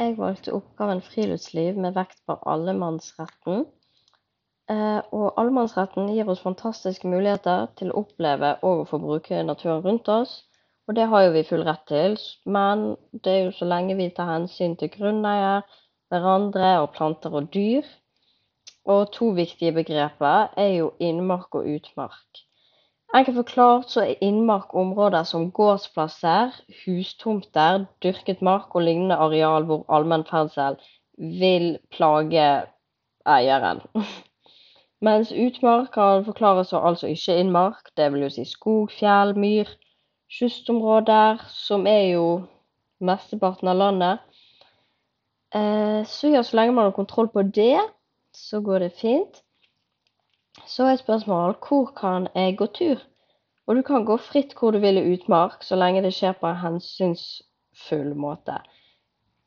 Jeg valgte oppgaven friluftsliv med vekt på allemannsretten. Eh, og allemannsretten gir oss fantastiske muligheter til å oppleve og å få bruke naturen rundt oss. Og det har jo vi full rett til, men det er jo så lenge vi tar hensyn til grunneier, hverandre og planter og dyr. Og to viktige begreper er jo innmark og utmark. Enkelt forklart så er innmark områder som gårdsplasser, hustomter, dyrket mark og lignende areal hvor allmenn ferdsel vil plage eieren. Mens utmark kan forklares altså ikke innmark, det vil jo si skog, fjell, myr, kystområder, som er jo mesteparten av landet. Eh, så ja, så lenge man har kontroll på det, så går det fint. Så er spørsmålet hvor kan jeg gå tur? Og du kan gå fritt hvor du vil i utmark, så lenge det skjer på en hensynsfull måte.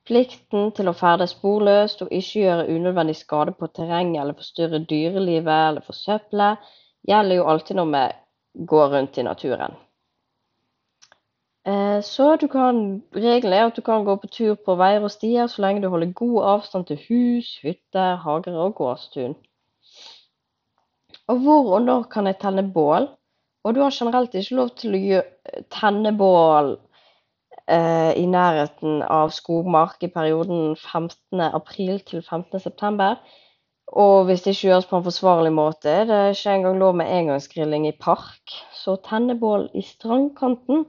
Plikten til å ferdes sporløst og ikke gjøre unødvendig skade på terrenget eller forstyrre dyrelivet eller forsøple, gjelder jo alltid når vi går rundt i naturen. Eh, så du kan, regelen er at du kan gå på tur på veier og stier så lenge du holder god avstand til hus, hytter, hager og gårdstun. Og hvor og når kan jeg tenne bål? Og du har generelt ikke lov til å tenne bål eh, i nærheten av skogmark i perioden 15.4 til 15.9. Og hvis det ikke gjøres på en forsvarlig måte, det er ikke engang lov med engangsgrilling i park. Så tenne bål i strandkanten,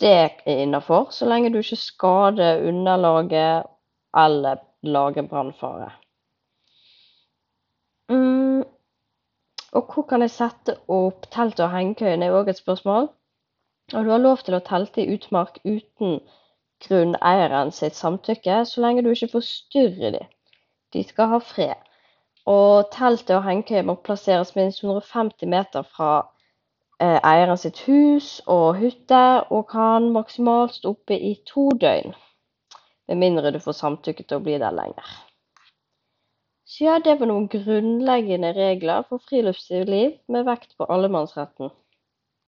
det er innafor, så lenge du ikke skader underlaget eller lager brannfare. Og hvor kan jeg sette opp teltet og hengekøyen, er òg et spørsmål. Og du har lov til å telte i utmark uten grunneieren sitt samtykke, så lenge du ikke forstyrrer dem. De skal ha fred. Og teltet og hengekøyen må plasseres minst 150 meter fra eh, eieren sitt hus og hytte, og kan maksimalt stå oppe i to døgn. Med mindre du får samtykke til å bli der lenger. Så ja, det var noen grunnleggende regler for friluftsliv med vekt på allemannsretten.